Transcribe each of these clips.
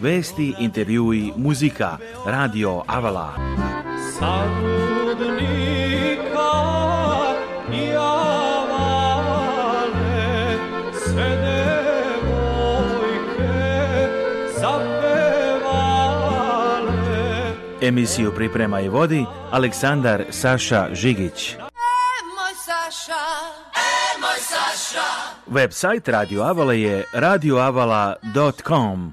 vesti, intervjui, muzika, radio Avala. Sarudnika i Avale, sve devojke zapevale. Emisiju priprema i vodi Aleksandar Saša Žigić. E, e, Website Radio Avala je radioavala.com.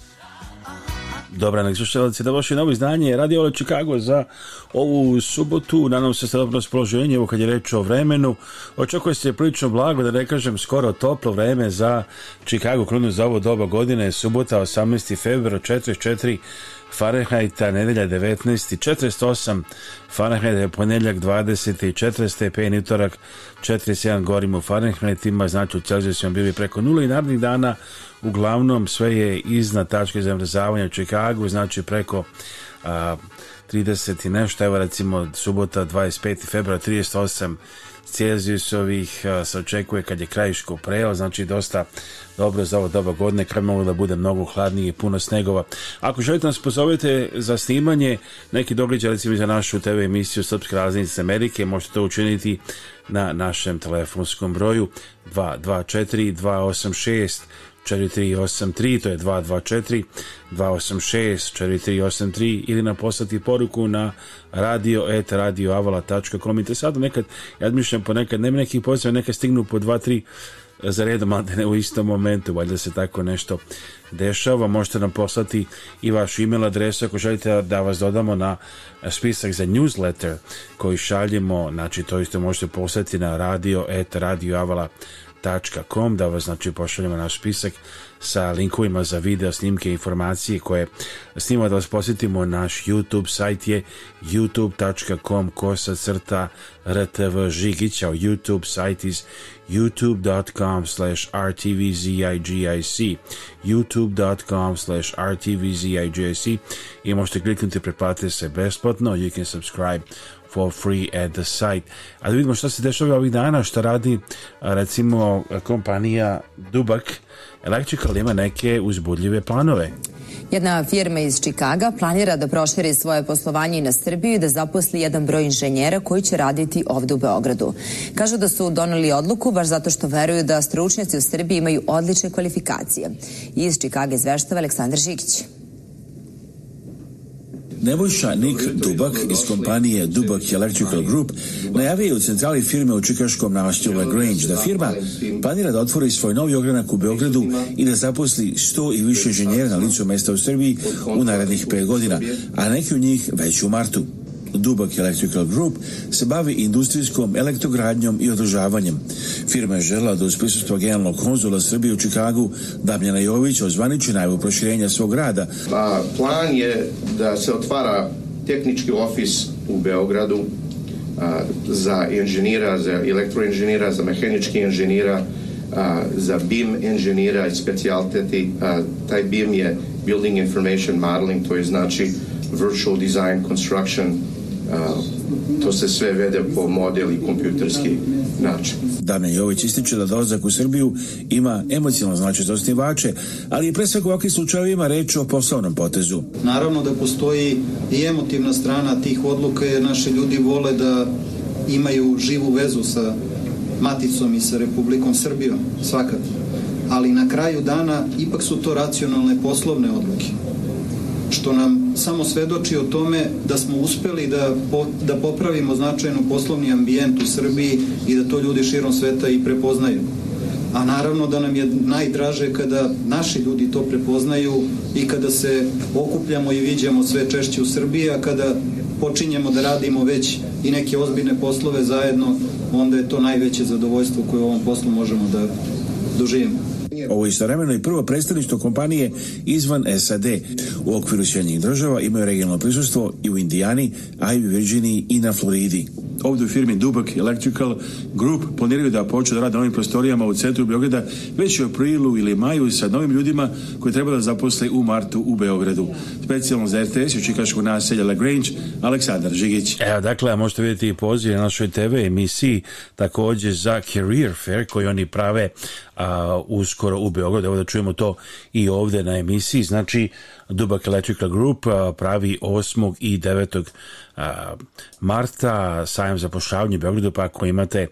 Dobra, dan, slušalci, da vaše novo izdanje Radio Ole Chicago za ovu subotu. Nadam se sada raspoloženje, evo kad je reč o vremenu. Očekuje se prilično blago, da ne kažem skoro toplo vreme za Chicago krunu za ovo doba godine. Subota, 18. februar, 44 Fahrenheita, nedelja 19 i 48 je ponedjeljak 20 i 4 stepeni, utorak 47 gorimo u Fahrenheitima, znači u Celzijskom bili preko nula i narednih dana uglavnom sve je iznad tačke zamrzavanja u Čikagu, znači preko a, 30 i nešto, evo recimo subota 25. februara 38 Celzijusovih se očekuje kad je krajiško preo, znači dosta dobro za ovo doba godine, kad mogu da bude mnogo hladnije i puno snegova. Ako želite da nas pozovete za snimanje neki događaj recimo za našu TV emisiju Srpske raznice Amerike, možete to učiniti na našem telefonskom broju 224 286 4383, to je 224 286 4383 ili nam poslati poruku na radio.radioavala.com i te sad nekad, ja admišljam ponekad, nema nekih poziva, neka stignu po 2-3 eh, za redom, ali da ne u istom momentu, valjda se tako nešto dešava. Možete nam poslati i vaš email adresu ako želite da vas dodamo na spisak za newsletter koji šaljemo, znači to isto možete poslati na radio.radioavala.com www.radiomađa.com da vas znači pošaljemo naš spisak sa linkovima za video, snimke i informacije koje snima da vas posjetimo naš YouTube sajt je youtube.com kosa crta rtv žigića YouTube sajt is youtube.com slash rtvzigic youtube.com slash rtvzigic i možete kliknuti preplatite se besplatno you can subscribe for free at the site. A da vidimo šta se dešava ovih dana, šta radi recimo kompanija Dubak Electrical ima neke uzbudljive planove. Jedna firma iz Čikaga planira da proširi svoje poslovanje na Srbiju i da zaposli jedan broj inženjera koji će raditi ovde u Beogradu. Kažu da su doneli odluku baš zato što veruju da stručnjaci u Srbiji imaju odlične kvalifikacije. Iz Čikaga izveštava Aleksandar Žikić. Nebojša Nik Dubak iz kompanije Dubak Electrical Group najavio je u centrali firme u čikaškom namašću Lagrange da firma planira da otvori svoj novi ogranak u Beogradu i da zaposli 100 i više inženjera na licu mesta u Srbiji u narednih 5 godina, a neki u njih već u martu. Dubak Electrical Group se bavi industrijskom elektrogradnjom i održavanjem. Firma je žela da uz prisustvo generalnog konzula Srbije u Čikagu Damljana Jovića ozvaniči najavu proširenja svog rada. Pa, plan je da se otvara tehnički ofis u Beogradu a, za inženjera, za elektroinženjera, za mehanički inženjera, a, za BIM inženjera i specijalteti. A, taj BIM je Building Information Modeling, to je znači Virtual Design Construction to se sve vede po model i kompjuterski način. Dana Jović ističe da dolazak u Srbiju ima emocionalno značaj za osnivače, ali pre svega u ovakvim slučajevima reč o poslovnom potezu. Naravno da postoji i emotivna strana tih odluka jer naši ljudi vole da imaju živu vezu sa maticom i sa Republikom Srbijom, svakako. Ali na kraju dana ipak su to racionalne poslovne odluke što nam samo svedoči o tome da smo uspeli da, po, da popravimo značajno poslovni ambijent u Srbiji i da to ljudi širom sveta i prepoznaju. A naravno da nam je najdraže kada naši ljudi to prepoznaju i kada se okupljamo i viđamo sve češće u Srbiji, a kada počinjemo da radimo već i neke ozbiljne poslove zajedno, onda je to najveće zadovoljstvo koje u ovom poslu možemo da doživimo. Ovo je istovremeno i prvo predstavništvo kompanije izvan SAD. U okviru Sjedinjenih država imaju regionalno prisustvo i u Indijani, a i u Virginiji i na Floridi ovdje u firmi Dubok Electrical Group planiraju da počnu da rade novim prostorijama u centru Beograda već u aprilu ili maju sa novim ljudima koji treba da zaposle u martu u Beogradu. Specijalno za RTS u Čikaškog naselja Grange, Aleksandar Žigić. Evo, dakle, a možete vidjeti i poziv na našoj TV emisiji takođe za Career Fair koji oni prave a, uskoro u Beogradu. Evo da čujemo to i ovde na emisiji. Znači, Dubak Electrical Group pravi 8. i 9. marta sajam za pošavnje u Beogradu, pa ako imate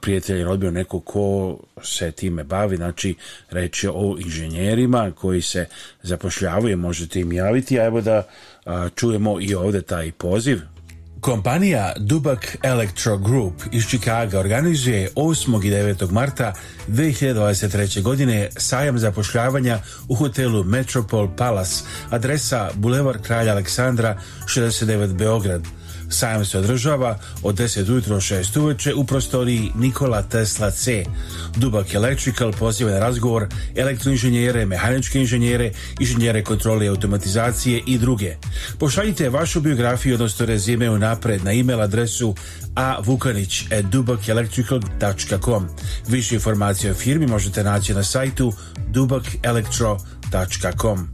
prijatelja ili rodbio neko ko se time bavi, znači reč je o inženjerima koji se zapošljavaju, možete im javiti, a evo da čujemo i ovde taj poziv. Kompanija Dubak Electro Group iz Čikaga organizuje 8. i 9. marta 2023. godine sajam zapošljavanja u hotelu Metropol Palace, adresa Bulevar Kralja Aleksandra 69 Beograd. Sajam se održava od 10 ujutro 6 uveče u prostoriji Nikola Tesla C. Dubak Electrical poziva na razgovor elektroinženjere, mehaničke inženjere, inženjere kontrole i automatizacije i druge. Pošaljite vašu biografiju, odnosno rezime u napred na e-mail adresu avukarnić.dubakelectrical.com e Više informacije o firmi možete naći na sajtu dubakelectro.com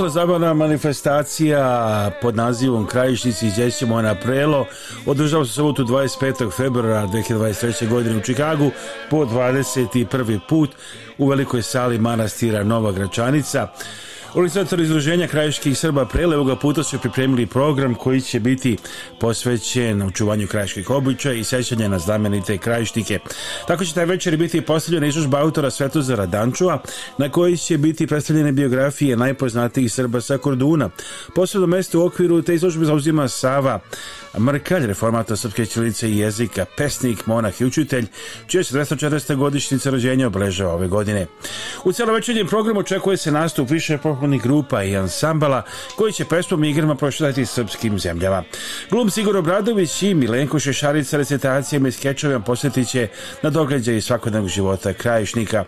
kulturno-zabavna manifestacija pod nazivom Krajišnici izjećemo na prelo održava se subotu 25. februara 2023. godine u Čikagu po 21. put u velikoj sali manastira Nova Gračanica. Organizator izloženja krajiških Srba Prele ovoga puta su pripremili program koji će biti posvećen očuvanju krajiških običaja i sećanja na znamenite krajištike. Tako će taj večer biti postavljena izložba autora Svetozara Dančova na kojoj će biti predstavljene biografije najpoznatijih Srba sa Korduna. Posebno mesto u okviru te izložbe zauzima Sava Mrkalj, reformator srpske ćirilice i jezika, pesnik, monah i učitelj, čija se 240. godišnjica rođenja obeležava ove godine. U celovečernjem programu očekuje se nastup više folklornih grupa i ansambala koji će pestom igrama prošetati srpskim zemljama. Glum Sigor Obradović i Milenko Šešarica recitacijama i skečovima posjetit će na događaj svakodnevnog života krajišnika.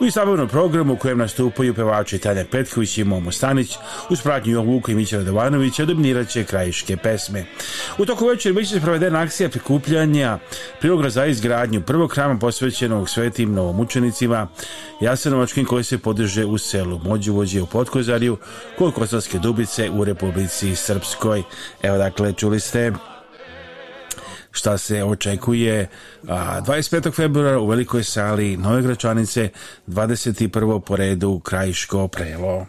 U istavnom programu u kojem nastupaju pevači Tanja Petković i Momo Stanić uz pratnju Vuka i Mićana Dovanovića dominirat će krajiške pesme. U toku večer biće se provedena akcija prikupljanja priloga za izgradnju prvog hrama posvećenog svetim novomučenicima Jasenovačkim koji se podrže u selu Mođuvođe u Potku Koskozarju kod Kosovske dubice u Republici Srpskoj. Evo dakle, čuli ste šta se očekuje 25. februara u velikoj sali Nove Gračanice 21. po redu Krajiško prelo.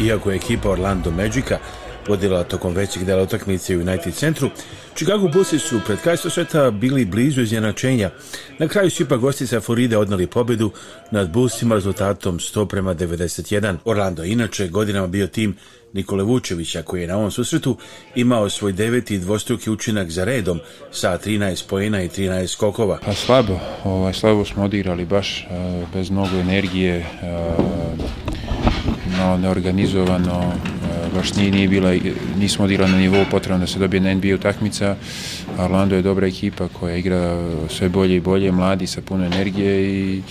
Iako je ekipa Orlando Magica podjela tokom većih dela utakmice u United centru, Chicago Bulls su pred kraj susreta bili blizu izjenačenja. Na kraju su ipak gosti sa Floride odnali pobedu nad Bullsima rezultatom 100 prema 91. Orlando inače godinama bio tim Nikole Vučevića koji je na ovom susretu imao svoj deveti dvostruki učinak za redom sa 13 pojena i 13 skokova. Pa slabo, ovaj, slabo smo odigrali baš e, bez mnogo energije, e, no neorganizovano baš nije, nije bila, nismo odigrali na nivou potrebno da se dobije na NBA utakmica. Orlando je dobra ekipa koja igra sve bolje i bolje, mladi sa puno energije i ne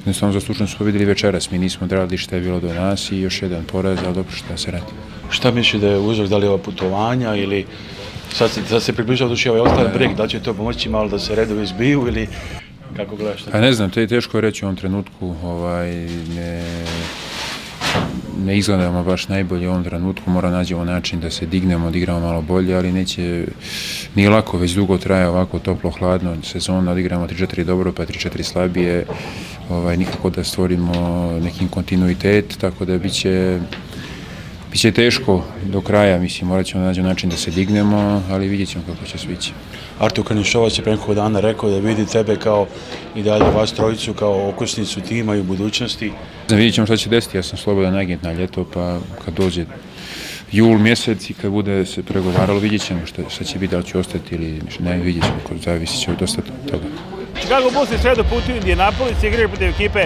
jednostavno zaslučno smo videli večeras. Mi nismo drali šta je bilo do nas i još jedan poraz, ali dobro šta se radi. Šta misliš da je uzrok, da li ova putovanja ili sad se, sad se približava duši ovaj ostan breg, da će to pomoći malo da se redovi izbiju ili kako gledaš? Pa ne znam, te je teško reći u ovom trenutku, ovaj, ne, ne izgledamo baš najbolje u ovom trenutku, mora nađemo način da se dignemo, odigramo da malo bolje, ali neće, nije lako, već dugo traje ovako toplo, hladno, sezon odigramo da 3-4 dobro, pa 3-4 slabije, ovaj, nikako da stvorimo nekim kontinuitet, tako da biće Biće teško do kraja, mislim, morat ćemo naći način da se dignemo, ali vidjet ćemo kako će svići. Artur Kanišovac je pre nekoliko dana rekao da vidi tebe kao i dalje vas trojicu kao okosnicu tima i u budućnosti. Znam, vidjet ćemo šta će desiti, ja sam slobodan agent na ljeto, pa kad dođe jul mjesec i kad bude se pregovaralo vidjet ćemo šta, šta će biti, da li ću ostati ili ne, vidjet ćemo, zavisi će od dosta toga. Chicago Bulls je sredo putuju Indianapolis i igraju protiv ekipe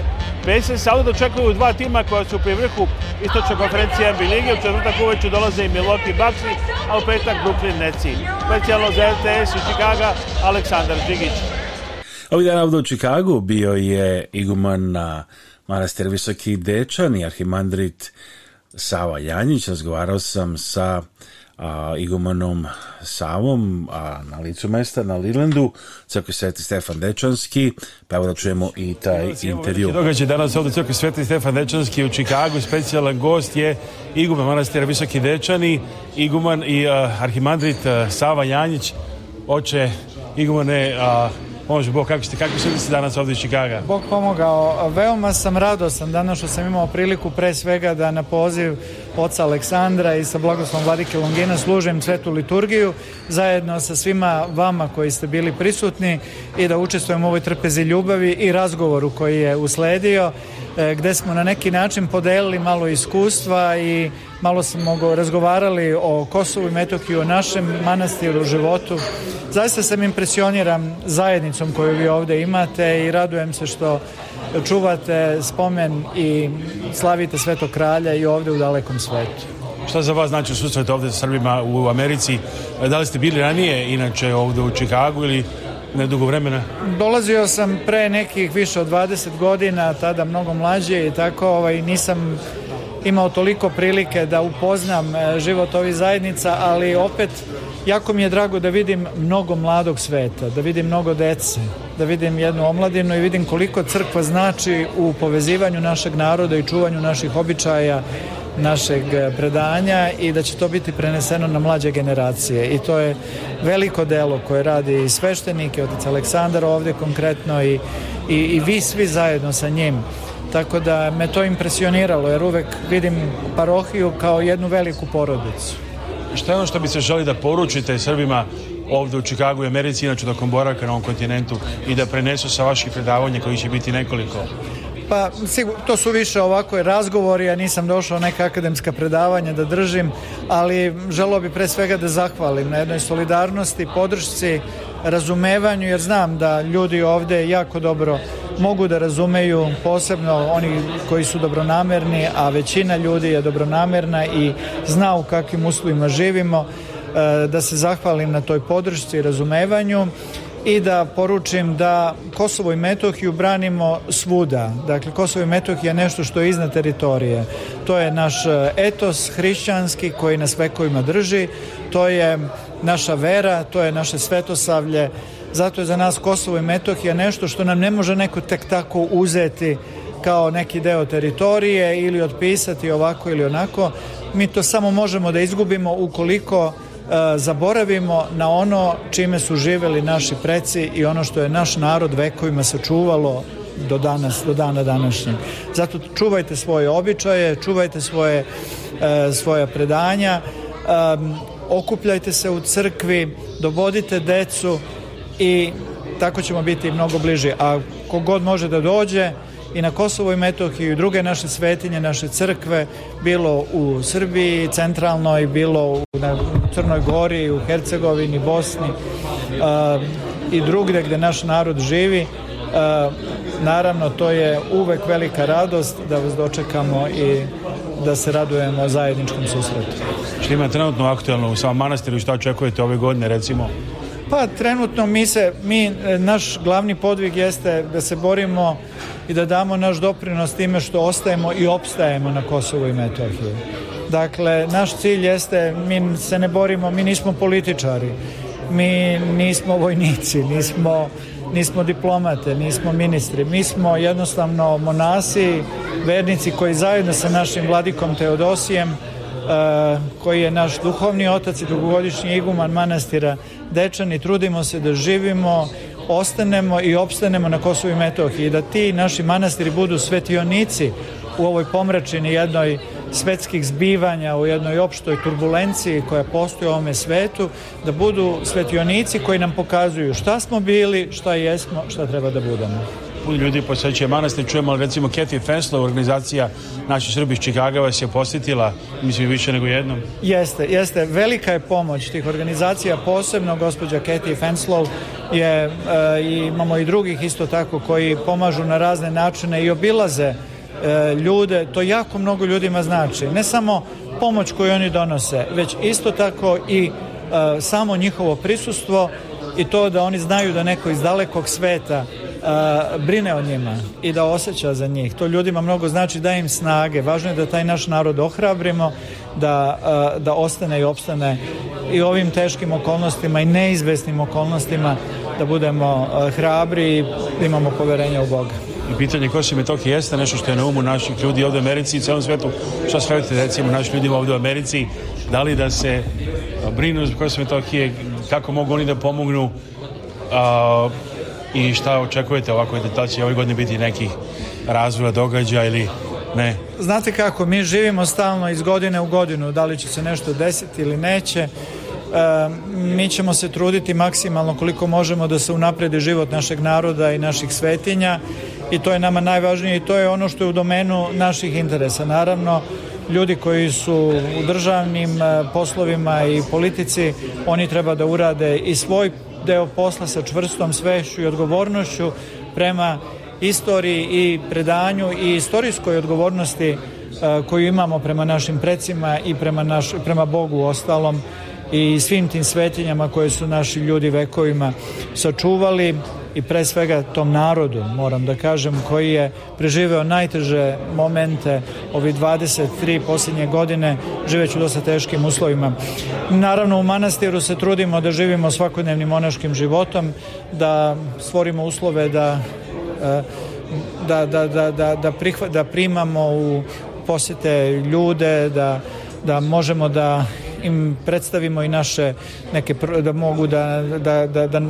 Pacers, ali da očekuju dva tima koja su pri vrhu istočne konferencije NBA lige. U četvrtak uveću dolaze i Milwaukee Bucks, a u petak Brooklyn Netsi. Specijalno za RTS i Chicago, Aleksandar Đigić. Ovih dana ovdje u Čikagu bio je iguman na Manastir Visoki Dečan i arhimandrit Sava Janjić. Razgovarao sam sa a, igumanom Savom, a na licu mesta na Lilandu, Crkvi Sveti Stefan Dečanski, pa evo da čujemo i taj danas intervju. Događaj danas ovdje Crkvi Sveti Stefan Dečanski u Čikagu, specijalan gost je iguman manastira Visoki Dečani, iguman i uh, arhimandrit uh, Sava Janjić, oče igumane, a, uh, Može, Bog, kako ste, kako ste danas ovde iz Čikaga? Bog pomogao. Veoma sam radosan danas što sam imao priliku pre svega da na poziv oca Aleksandra i sa blagoslovom Vladike Longina služim svetu liturgiju zajedno sa svima vama koji ste bili prisutni i da učestvujem u ovoj trpezi ljubavi i razgovoru koji je usledio e, gde smo na neki način podelili malo iskustva i malo smo razgovarali o Kosovu i Metohiju, o našem manastiru, životu. Zaista sam impresioniran zajednicom koju vi ovdje imate i radujem se što čuvate spomen i slavite Svetog kralja i ovde u dalekom svetu. Šta za vas znači susret ovde sa Srbima u Americi? Da li ste bili ranije inače ovde u Čikagu ili nedugo vremena? Dolazio sam pre nekih više od 20 godina, tada mnogo mlađe i tako ovaj, nisam imao toliko prilike da upoznam e, život ovih zajednica, ali opet jako mi je drago da vidim mnogo mladog sveta, da vidim mnogo dece, da vidim jednu omladinu i vidim koliko crkva znači u povezivanju našeg naroda i čuvanju naših običaja, našeg e, predanja i da će to biti preneseno na mlađe generacije i to je veliko delo koje radi i sveštenik otac Aleksandar ovde konkretno i, i, i vi svi zajedno sa njim tako da me to impresioniralo jer uvek vidim parohiju kao jednu veliku porodicu. Šta je ono što bi se želi da poručite Srbima ovde u Čikagu i Americi, inače tokom boravka na ovom kontinentu i da prenesu sa vaših predavanja koji će biti nekoliko? Pa, to su više ovako razgovori, ja nisam došao neka akademska predavanja da držim, ali želo bi pre svega da zahvalim na jednoj solidarnosti, podršci, razumevanju, jer znam da ljudi ovde jako dobro mogu da razumeju posebno oni koji su dobronamerni, a većina ljudi je dobronamerna i zna u kakvim uslovima živimo, e, da se zahvalim na toj podršci i razumevanju i da poručim da Kosovo i Metohiju branimo svuda. Dakle, Kosovo i Metohija je nešto što je iznad teritorije. To je naš e, etos hrišćanski koji nas vekovima drži, to je naša vera, to je naše svetosavlje, Zato je za nas Kosovo i Metohija nešto što nam ne može neko tek tako uzeti kao neki deo teritorije ili otpisati ovako ili onako. Mi to samo možemo da izgubimo ukoliko e, zaboravimo na ono čime su živeli naši preci i ono što je naš narod vekovima sačuvalo do danas, do dana današnjeg. Zato čuvajte svoje običaje, čuvajte svoje, e, svoje predanja, e, okupljajte se u crkvi, dovodite decu, i tako ćemo biti mnogo bliže. A kogod može da dođe i na Kosovo i Metohiju i druge naše svetinje, naše crkve, bilo u Srbiji, centralnoj, bilo na Crnoj Gori, u Hercegovini, Bosni a, i drugde gde naš narod živi, a, naravno to je uvek velika radost da vas dočekamo i da se radujemo zajedničkom susretu. Što ima trenutno aktuelno u samom manastiru i šta očekujete ove godine recimo Pa trenutno mi se, mi, e, naš glavni podvig jeste da se borimo i da damo naš doprinos time što ostajemo i opstajemo na Kosovu i Metohiji. Dakle, naš cilj jeste, mi se ne borimo, mi nismo političari, mi nismo vojnici, nismo, nismo diplomate, nismo ministri, mi smo jednostavno monasi, vernici koji zajedno sa našim vladikom Teodosijem, uh, koji je naš duhovni otac i dugogodišnji iguman manastira, Dečani, trudimo se da živimo, ostanemo i opstanemo na Kosovo i Metohiji, da ti naši manastiri budu svetionici u ovoj pomračini jednoj svetskih zbivanja, u jednoj opštoj turbulenciji koja postoji u ovome svetu, da budu svetionici koji nam pokazuju šta smo bili, šta jesmo, šta treba da budemo puno ljudi posjećuje manastir, čujemo, ali recimo Kathy Fenslow, organizacija naših Srbi iz Čikaga vas je posjetila, mislim više nego jednom. Jeste, jeste, velika je pomoć tih organizacija, posebno gospođa Kathy Fenslow je, e, imamo i drugih isto tako koji pomažu na razne načine i obilaze e, ljude, to jako mnogo ljudima znači, ne samo pomoć koju oni donose, već isto tako i e, samo njihovo prisustvo i to da oni znaju da neko iz dalekog sveta brine o njima i da osjeća za njih. To ljudima mnogo znači da im snage. Važno je da taj naš narod ohrabrimo, da, da ostane i opstane i ovim teškim okolnostima i neizvesnim okolnostima da budemo hrabri i imamo poverenja u Boga. I pitanje Kosova i Metohije jeste nešto što je na umu naših ljudi ovde u Americi i celom svetu. Šta svetite recimo našim ljudima ovde u Americi? Da li da se brinu za Kosova i Metohije? Kako mogu oni da pomognu? A, i šta očekujete ovako da će ove godine biti nekih razvoja događaja ili ne? Znate kako, mi živimo stalno iz godine u godinu, da li će se nešto desiti ili neće. E, mi ćemo se truditi maksimalno koliko možemo da se unapredi život našeg naroda i naših svetinja i to je nama najvažnije i to je ono što je u domenu naših interesa. Naravno, ljudi koji su u državnim e, poslovima i politici, oni treba da urade i svoj deo posla sa čvrstom svešću i odgovornošću prema istoriji i predanju i istorijskoj odgovornosti e, koju imamo prema našim precima i prema, naš, prema Bogu ostalom i svim tim svetinjama koje su naši ljudi vekovima sačuvali i pre svega tom narodu, moram da kažem, koji je preživeo najteže momente ovi 23 posljednje godine, živeću dosta teškim uslovima. Naravno, u manastiru se trudimo da živimo svakodnevnim monaškim životom, da stvorimo uslove da eh, da, da, da, da, da, prihva, da primamo u posete ljude, da, da možemo da im predstavimo i naše neke, da mogu da, da, da, da,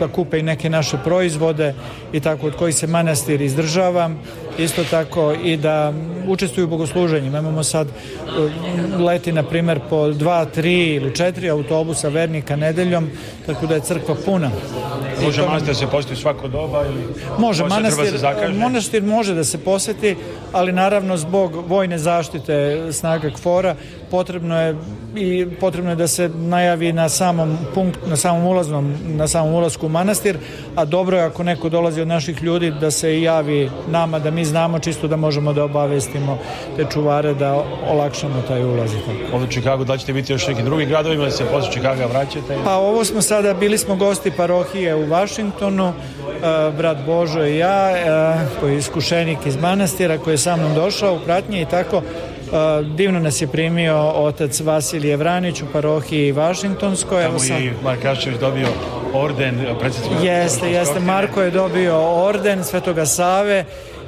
da kupe i neke naše proizvode i tako od koji se manastir izdržava isto tako i da učestvuju u bogosluženjima. Imamo sad e, leti, na primer, po dva, tri ili četiri autobusa vernika nedeljom, tako da je crkva puna. Može to... manastir se posjeti svako doba? Ili... Može, manastir, manastir može da se posjeti, ali naravno zbog vojne zaštite snaga kfor potrebno je i potrebno je da se najavi na samom punkt, na samom ulaznom, na samom ulasku u manastir, a dobro je ako neko dolazi od naših ljudi da se javi nama da mi znamo čisto da možemo da obavestimo te čuvare da olakšamo taj ulaz. Ovdje u da ćete biti još nekim drugim gradovima ili da se posle Čikaga vraćate? Pa ovo smo sada, bili smo gosti parohije u Vašingtonu, e, brat Božo i ja, e, koji je iskušenik iz manastira, koji je sa mnom došao u pratnje i tako e, divno nas je primio otac Vasilije Vranić u parohiji Vašingtonskoj. Tamo sam... je Markašević dobio orden predsjednika. Jeste, jeste. Marko je dobio orden Svetoga Save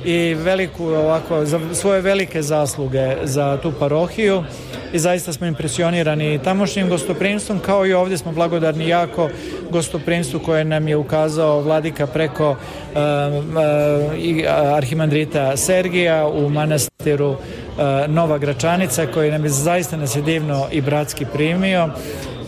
i veliku ovako, za svoje velike zasluge za tu parohiju i zaista smo impresionirani tamošnjim gostoprimstvom kao i ovdje smo blagodarni jako gostoprimstvu koje nam je ukazao vladika preko uh, uh, arhimandrita Sergija u manastiru uh, Nova Gračanica koji nam je zaista nas je divno i bratski primio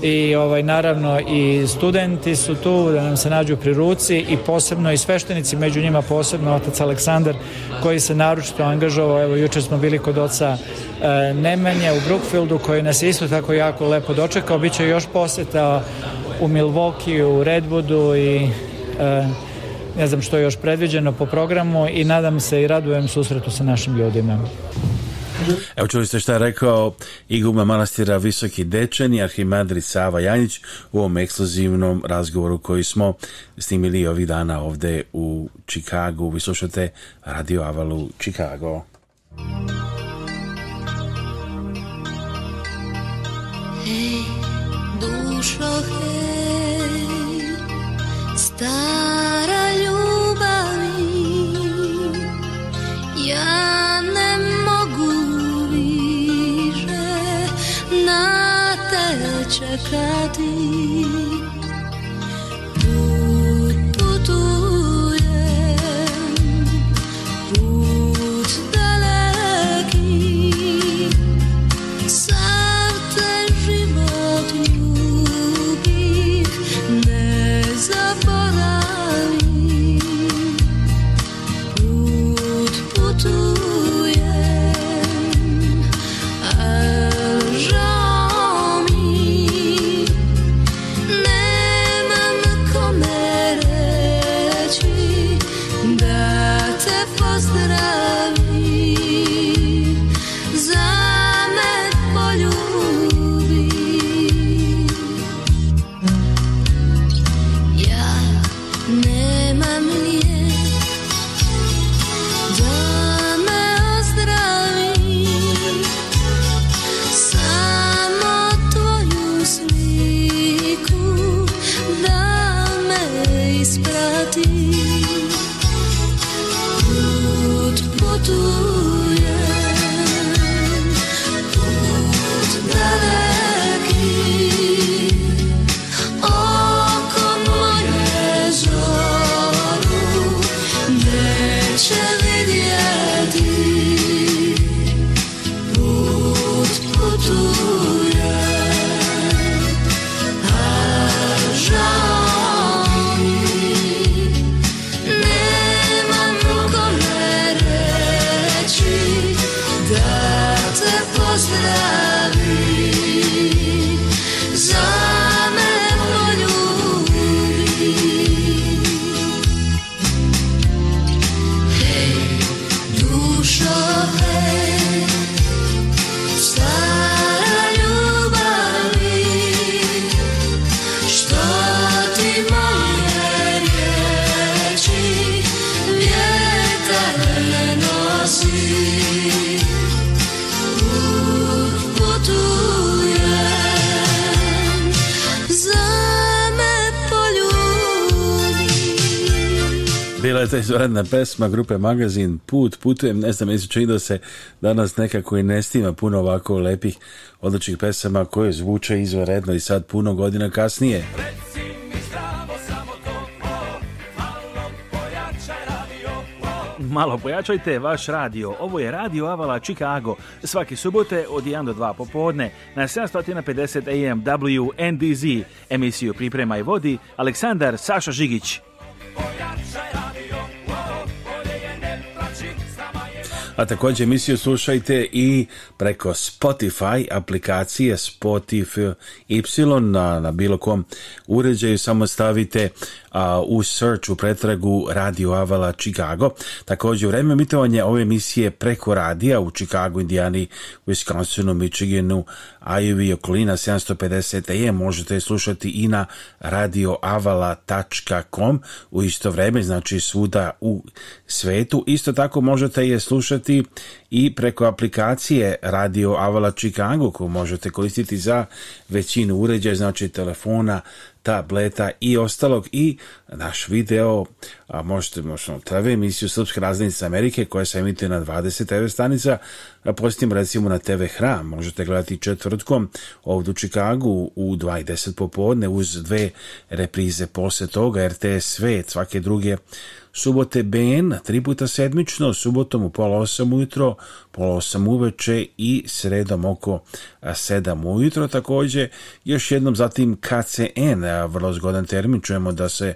i ovaj naravno i studenti su tu da nam se nađu pri ruci i posebno i sveštenici među njima posebno otac Aleksandar koji se naručito angažovao evo juče smo bili kod oca e, Nemanje u Brookfieldu koji nas isto tako jako lepo dočekao biće još poseta u Milwaukee u Redwoodu i e, ne znam što je još predviđeno po programu i nadam se i radujem susretu sa našim ljudima. Evo čuli ste šta je rekao iguma manastira Visoki Dečani, arhimandri Sava Janjić u ovom ekskluzivnom razgovoru koji smo snimili ovih dana ovde u Čikagu. Vi slušate Radio Avalu Čikago. Hej, dušo, hej, stari 这颗地 ta izvanredna pesma grupe Magazin Put, putujem, ne znam, meni da se danas nekako i ne stima puno ovako lepih odličnih pesama koje zvuče izvanredno i sad puno godina kasnije. malo pojačajte vaš radio. Ovo je Radio Avala Chicago. Svake subote od 1 do 2 popodne na 750 AM WNDZ. Emisiju priprema i vodi Aleksandar Saša Žigić. Pojačaj a takođe emisiju slušajte i preko Spotify aplikacije Spotify Y na, na bilo kom uređaju samo stavite a, u search u pretragu Radio Avala Chicago. Takođe vreme mitovanja ove emisije preko radija u Chicago, Indijani, Wisconsinu, Michiganu, Ajevi i okolina 750 e, je možete slušati i na radioavala.com u isto vreme, znači svuda u svetu. Isto tako možete je slušati i preko aplikacije Radio Avala Chicago koju možete koristiti za većinu uređaja, znači telefona, tableta i ostalog i naš video, a možete možda trave emisiju Srpske raznice Amerike koja se emituje na 20 TV stanica, a postim recimo na TV Hram, možete gledati četvrtkom ovdje u Čikagu u 2.10 popodne uz dve reprize posle toga RTS Svet svake druge subote BN, tri puta sedmično, subotom u pola osam ujutro, pola osam uveče i sredom oko sedam ujutro takođe. Još jednom zatim KCN, vrlo zgodan termin, čujemo da se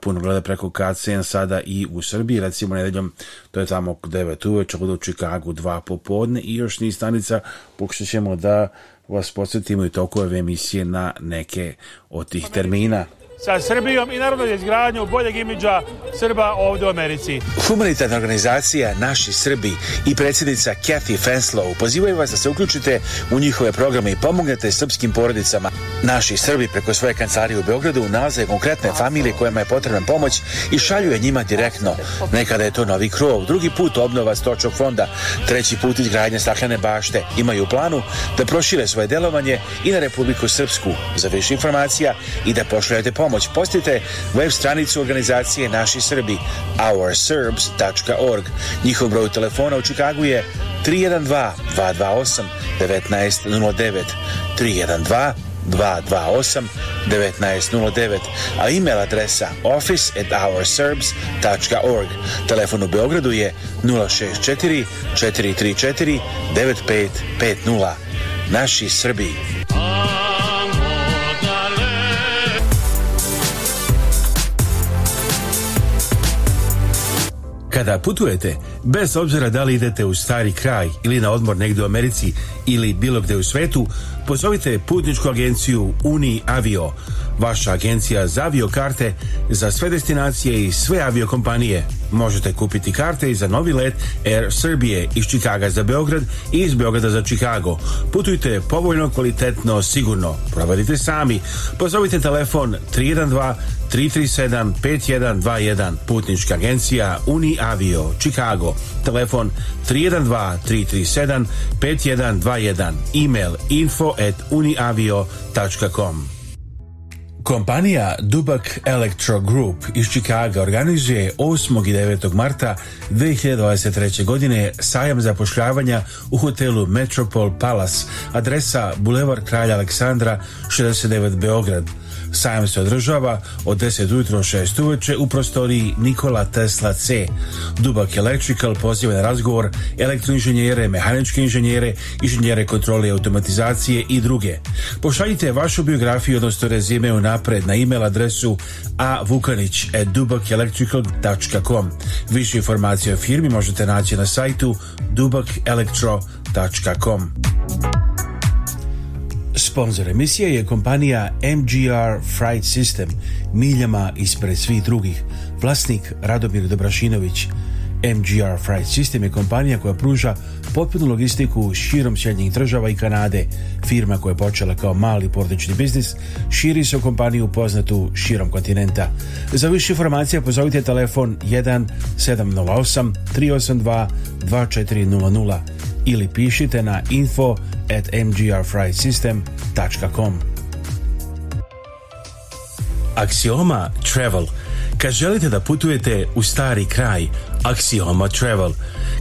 puno gleda preko KCN sada i u Srbiji, recimo nedeljom to je tamo 9 uveče, ovdje u Čikagu 2 popodne i još niz stanica pokušat ćemo da vas podsjetimo i toku ove emisije na neke od tih termina sa Srbijom i naravno za izgradnju boljeg imidža Srba ovde u Americi. Humanitarna organizacija Naši Srbi i predsjednica Kathy Fenslow pozivaju vas da se uključite u njihove programe i pomognete srpskim porodicama. Naši Srbi preko svoje kancelarije u Beogradu nalaze konkretne familije kojima je potrebna pomoć i šaljuje njima direktno. Nekada je to novi krov, drugi put obnova stočog fonda, treći put izgradnja staklene bašte. Imaju planu da prošire svoje delovanje i na Republiku Srpsku. Za više informacija i da pošaljete pomoć pomoć, posjetite web stranicu organizacije Naši Srbi, ourserbs.org. Njihov broj telefona u Čikagu je 312-228-1909. 312 228 1909, a e-mail adresa office at ourserbs.org. Telefon u Beogradu je 064 434 9550. Naši Srbi. Kada putujete, bez obzira da li idete u stari kraj ili na odmor negde u Americi ili bilo gde u svetu, pozovite putničku agenciju Uni Avio, vaša agencija za avio karte za sve destinacije i sve aviokompanije. kompanije. Možete kupiti karte i za novi let Air Srbije iz Čikaga za Beograd i iz Beograda za Čikago. Putujte povoljno, kvalitetno, sigurno. Provadite sami. Pozovite telefon 312 337 5121 Putnička agencija Uniavio Chicago Telefon 312 337 5121 Email info at uniavio.com Kompanija Dubak Electro Group iz Čikaga organizuje 8. i 9. marta 2023. godine sajam zapošljavanja u hotelu Metropol Palace, adresa Bulevar Kralja Aleksandra 69 Beograd. Sajam se održava od 10 ujutro 6 uveče u prostoriji Nikola Tesla C. Dubak Electrical poziva na razgovor elektroinženjere, mehaničke inženjere, inženjere kontrole i automatizacije i druge. Pošaljite vašu biografiju, odnosno rezime u napred na e-mail adresu avukanicdubakelectrical.com. Više informacije o firmi možete naći na sajtu dubakelectro.com. Sponzor emisije je kompanija MGR Fright System, miljama ispred svih drugih. Vlasnik Radomir Dobrašinović, MGR Freight System je kompanija koja pruža potpunu logistiku širom Sjedinjenih država i Kanade. Firma koja je počela kao mali portečni biznis širi se u kompaniju poznatu širom kontinenta. Za više informacija pozovite telefon 1 708 382 2400 ili pišite na info at mgrfrightsystem.com Aksioma Travel – kad želite da putujete u stari kraj, Axioma Travel.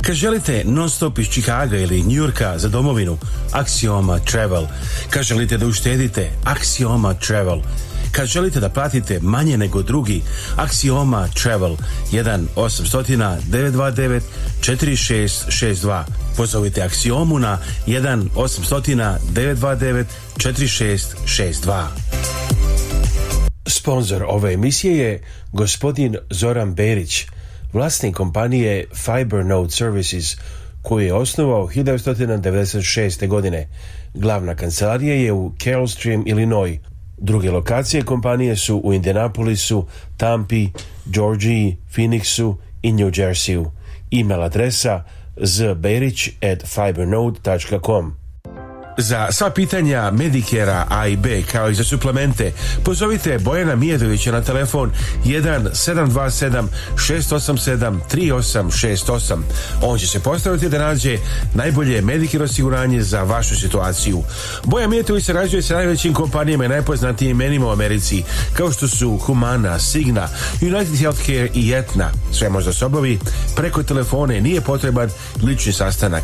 Kad želite non stop iz Čikaga ili Njurka za domovinu, Axioma Travel. Kad želite da uštedite, Axioma Travel. Kad želite da platite manje nego drugi, Axioma Travel 1 800 929 4662. Pozovite Axiomu na 1 800 929 4662. Sponzor ove emisije je gospodin Zoran Berić – vlasnik kompanije Fibernode Services, koju je osnovao 1996. godine. Glavna kancelarija je u Carolstream, Illinois. Druge lokacije kompanije su u Indianapolisu, Tampi, Georgiji, Phoenixu i New Jerseyu. E-mail adresa zberić at fibernode.com. Za sva pitanja Medikera A i B kao i za suplemente pozovite Bojana Mijedovića na telefon 1 727 687 3868. On će se postaviti da nađe najbolje Medicare osiguranje za vašu situaciju. Bojan se sarađuje sa najvećim kompanijama i najpoznatijim imenima u Americi kao što su Humana, Signa, United Healthcare i Etna. Sve možda se obavi preko telefone nije potreban lični sastanak.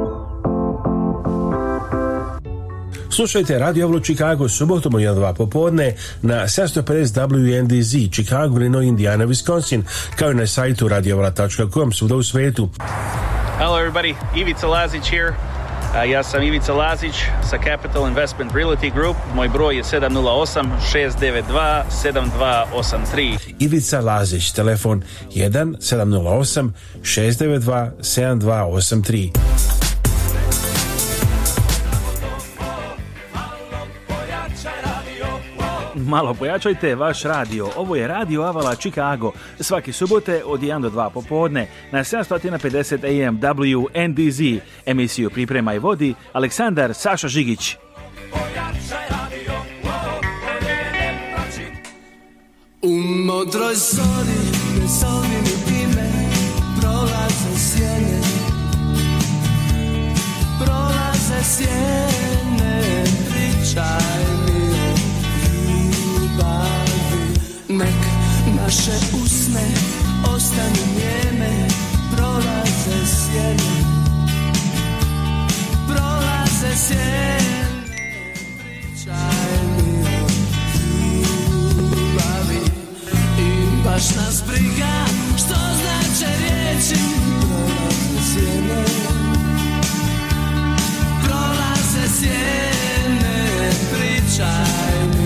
Slušajte Radio Avlo Chicago subotom u 1-2 popodne na 750 WNDZ Chicago, Illinois, Indiana, Wisconsin kao i na sajtu radioavla.com svuda u svetu. Hello everybody, Ivica Lazić here. A uh, ja sam Ivica Lazić sa Capital Investment Realty Group. Moj broj je 708-692-7283. Ivica Lazić, telefon 1-708-692-7283. Malo pojačajte vaš radio. Ovo je Radio Avala Chicago. Svake subote od 1 do 2 popodne na 750 AM WNDZ. Emisiju priprema i vodi Aleksandar Saša Žigić. U modroj zori ne zovim i time prolaze sjene Prolaze sjene Naše usne ostanu njeme Prolaze sjene Prolaze sjene Pričaj mi o ljubavi I baš nas briga Što znače riječi Prolaze sjene Prolaze sjene Pričaj mi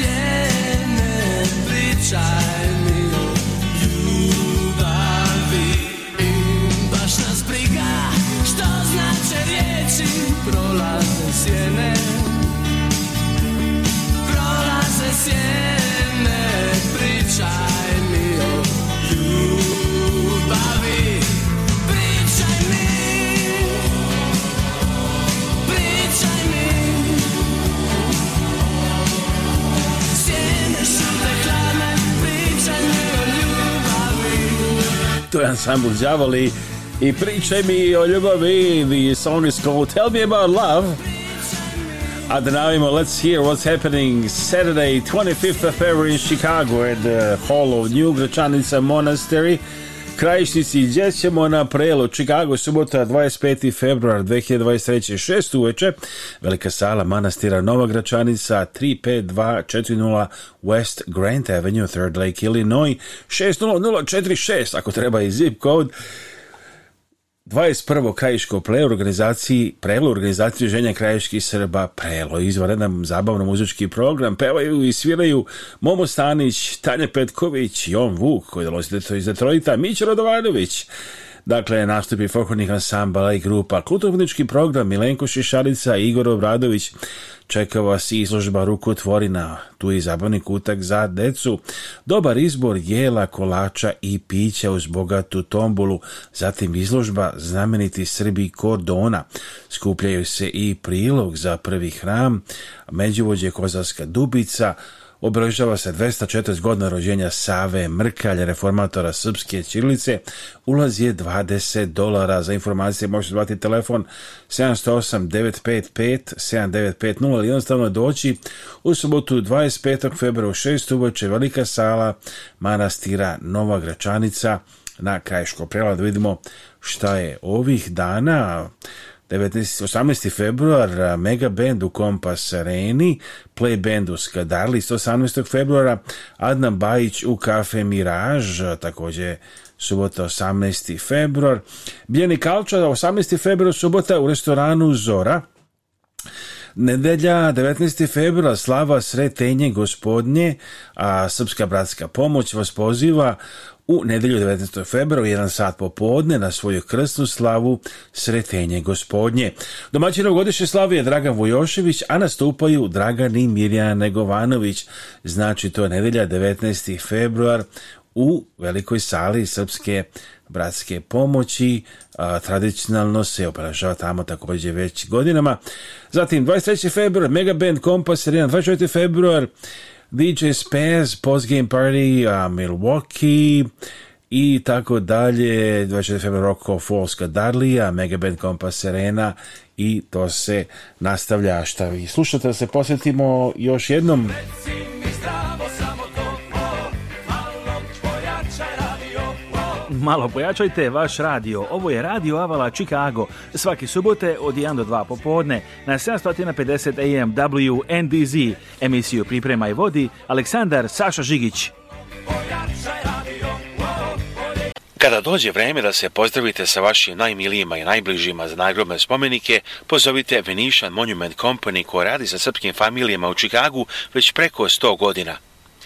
sjene pričaj mi o ljubavi I baš nas briga što znače riječi prolaze sjene Aktoran sam u djavoli i priče mi o ljubavi. The song is called Tell Me About Love. A da navimo, let's hear what's happening Saturday, 25th of February in Chicago at the Hall of New Gračanica Monastery. Krajišnici i ćemo na prelo. Chicago, subota, 25. februar 2023. 6 uveče. Velika sala manastira Nova Gračanica 35240 West Grant Avenue, Third Lake, Illinois. 60046, ako treba i zip code. 21. krajiško plej organizaciji Prelo organizacije ženja krajiških Srba Prelo izvanredan zabavno muzički program pevaju i sviraju Momo Stanić, Tanja Petković, Jon Vuk koji dolazite iz Detroita, Mićo Radovanović Dakle, nastupi folklornih ansambala i grupa. Kulturnički program Milenko Šišarica i Igor Obradović čeka vas izložba Rukotvorina, tu je i zabavni kutak za decu. Dobar izbor jela, kolača i pića uz bogatu tombolu, zatim izložba znameniti Srbi kordona. Skupljaju se i prilog za prvi hram, Međuvođe Kozarska dubica, Obrožava se 240 godina rođenja Save Mrkalje, reformatora srpske Čirlice. Ulaz je 20 dolara. Za informacije možete zvati telefon 708 955 7950 ili jednostavno doći u subotu 25. februara u 6. uveče velika sala manastira Nova Gračanica na Krajiško prela da vidimo šta je ovih dana 19, 18. februar Mega Band u Kompas Areni, Play Band u Skadarlis 18. februara, Adnan Bajić u Kafe Miraž, takođe subota 18. februar, Bljeni Kalča 18. februar, subota u restoranu Zora, Nedelja 19. februara slava sretenje gospodnje, a Srpska bratska pomoć vas poziva u nedelju 19. februar, 1 sat popodne, na svoju krstnu slavu Sretenje gospodnje. Domaći godišnje slavi je Dragan Vujošević, a nastupaju Dragan i Mirjana Negovanović. Znači, to je nedelja 19. februar u velikoj sali Srpske bratske pomoći, a, tradicionalno se opražava tamo takođe već godinama. Zatim 23. februar Megaband Kompas, 24. februar DJ Spaz, Game Party, a Milwaukee i tako dalje, 24. februar Rocko Folska Darlija, Megaband Kompas Arena i to se nastavlja šta vi slušate da se posjetimo još jednom. Reci mi malo pojačajte vaš radio. Ovo je Radio Avala Chicago. Svaki subote od 1 do 2 popodne na 750 AM WNDZ. Emisiju priprema i vodi Aleksandar Saša Žigić. Kada dođe vreme da se pozdravite sa vašim najmilijima i najbližima za nagrobne spomenike, pozovite Venetian Monument Company koja radi sa srpskim familijama u Čikagu već preko 100 godina.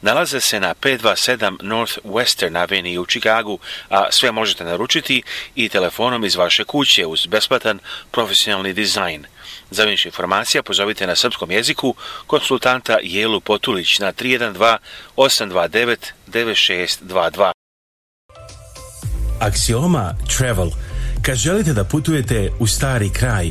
nalaze se na 527 North Western Avenue u Čikagu, a sve možete naručiti i telefonom iz vaše kuće uz besplatan profesionalni dizajn. Za više informacija pozovite na srpskom jeziku konsultanta Jelu Potulić na 312 829 9622. Axioma Travel Kad želite da putujete u stari kraj,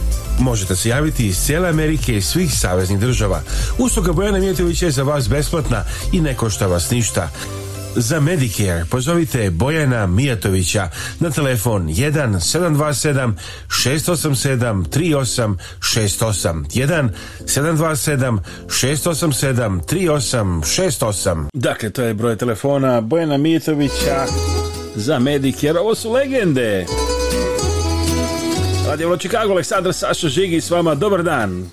Možete se javiti iz cijele Amerike i svih saveznih država. Usluga Bojana Mijetovića je za vas besplatna i ne košta vas ništa. Za Medicare pozovite Bojana Mijatovića na telefon 1 727 687 3868 1 727 687 3868 Dakle, to je broj telefona Bojana Mijatovića za Medicare. Ovo su legende! Radio Chicago, Aleksandar Saša Žigi s vama. Dobar dan.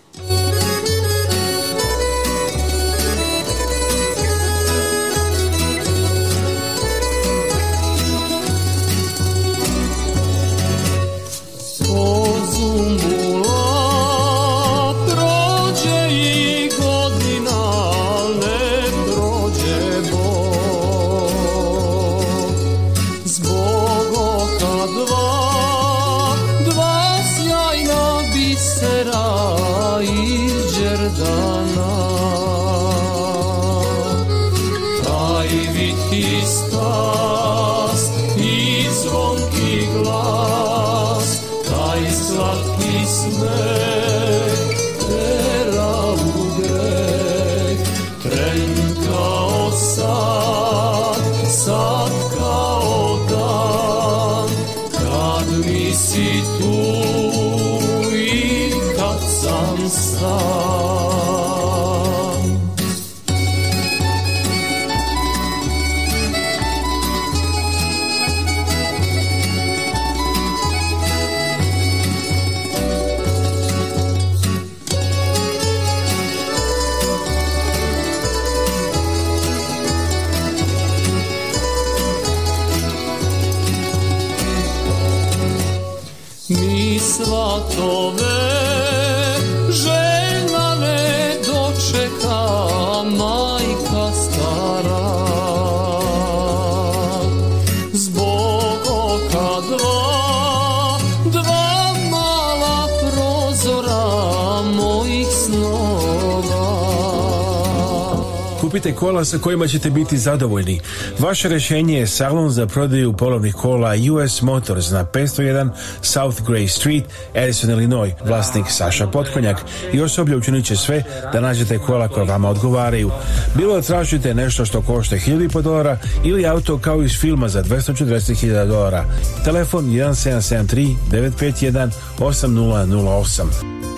Kupite kola sa kojima ćete biti zadovoljni. Vaše rešenje je salon za prodaju polovnih kola US Motors na 501 South Gray Street, Edison, Illinois, vlasnik Saša Potkonjak i osoblje učinit će sve da nađete kola koja vama odgovaraju. Bilo da tražite nešto što košta 1000 dolara ili auto kao iz filma za 240.000 dolara. Telefon 1773 951 8008.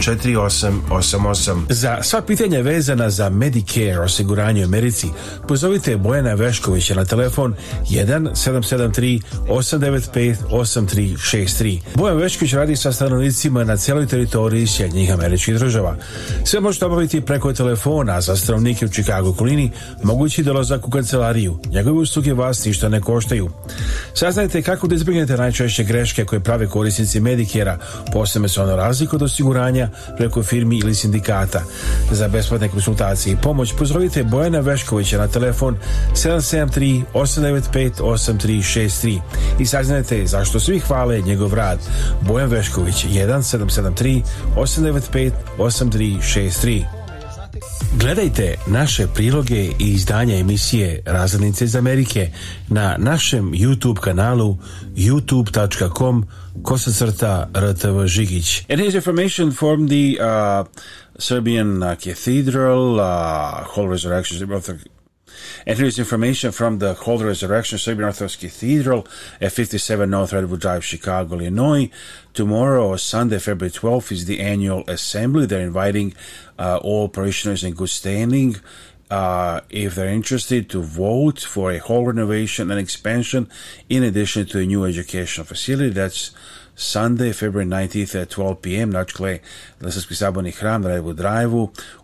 4888. Za sva pitanja vezana za Medicare osiguranje u Americi, pozovite Bojana Veškovića na telefon 1773 895 8363. Bojan Vešković radi sa stanovnicima na celoj teritoriji Sjednjih američkih država. Sve možete obaviti preko telefona za stanovnike u Chicago kolini, mogući dolazak u kancelariju. Njegove usluge vas ništa ne koštaju. Saznajte kako da izbjegnete najčešće greške koje prave korisnici Medicare-a, posebno se ono razliku od osiguranja rešenja preko firmi ili sindikata. Za besplatne konsultacije i pomoć pozovite Bojana Veškovića na telefon 773 895 8363 i saznajte zašto svi hvale njegov rad. Bojan Vešković 1773 895 8363 Gledajte naše priloge i izdanja emisije Razrednice iz Amerike na našem YouTube kanalu youtube.com kosacrta rtv žigić. It is information from the uh, Serbian uh, Cathedral, uh, Whole Resurrection of the And here's information from the Holy Resurrection Serbian Orthodox Cathedral at 57 North Redwood Drive, Chicago, Illinois. Tomorrow, Sunday, February 12th, is the annual assembly. They're inviting uh, all parishioners in good standing uh, if they're interested to vote for a whole renovation and expansion in addition to a new educational facility. That's Sunday, February 19th at 12 p.m. Dakle, Lesarski saboni hram na Redwood drive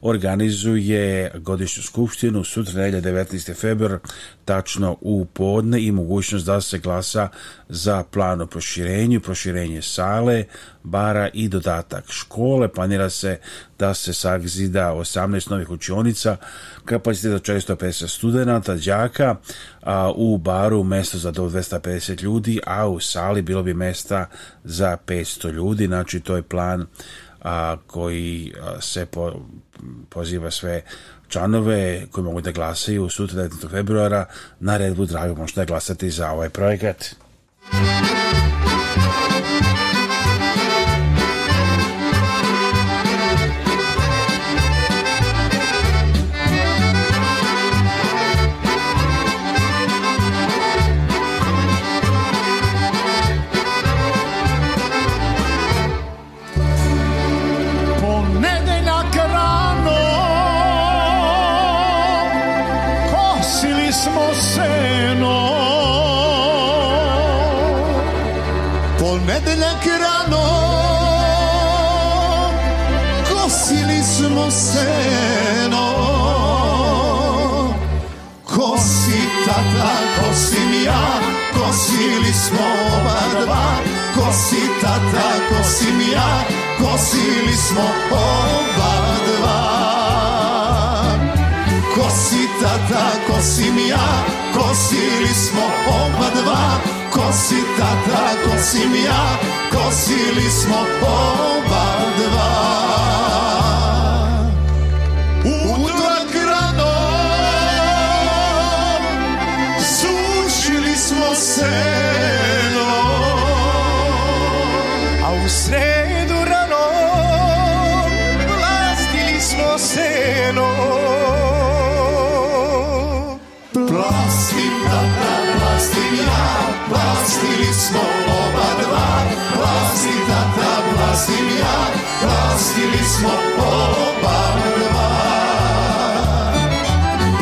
organizuje godišnju skupštinu sutra, 19. februar, tačno u podne i mogućnost da se glasa za plan o proširenju, proširenje sale, bara i dodatak škole. Planira se da se sagzida 18 novih učionica, kapacitet od 450 studenta, đaka, a u baru mesto za do 250 ljudi, a u sali bilo bi mesta za 500 ljudi, znači to je plan a, koji se po, poziva sve članove koji mogu da glasaju u sutra 19. februara na Red Bull Drive možete glasati za ovaj projekat. seno Ponedeljak rano Kosili smo seno Ko si tata, ko si ja Kosili smo oba dva Ko si tata, ko si ja Kosili smo oba kosim ja, kosili smo oba dva, kosi tata, kosim ja, kosili smo oba dva. Utorak rano, sušili smo seno, a u sred Tata vlasti ja, vlasti smo oba dva. Vlasti tata, vlasti ja, vlastili smo oba dva.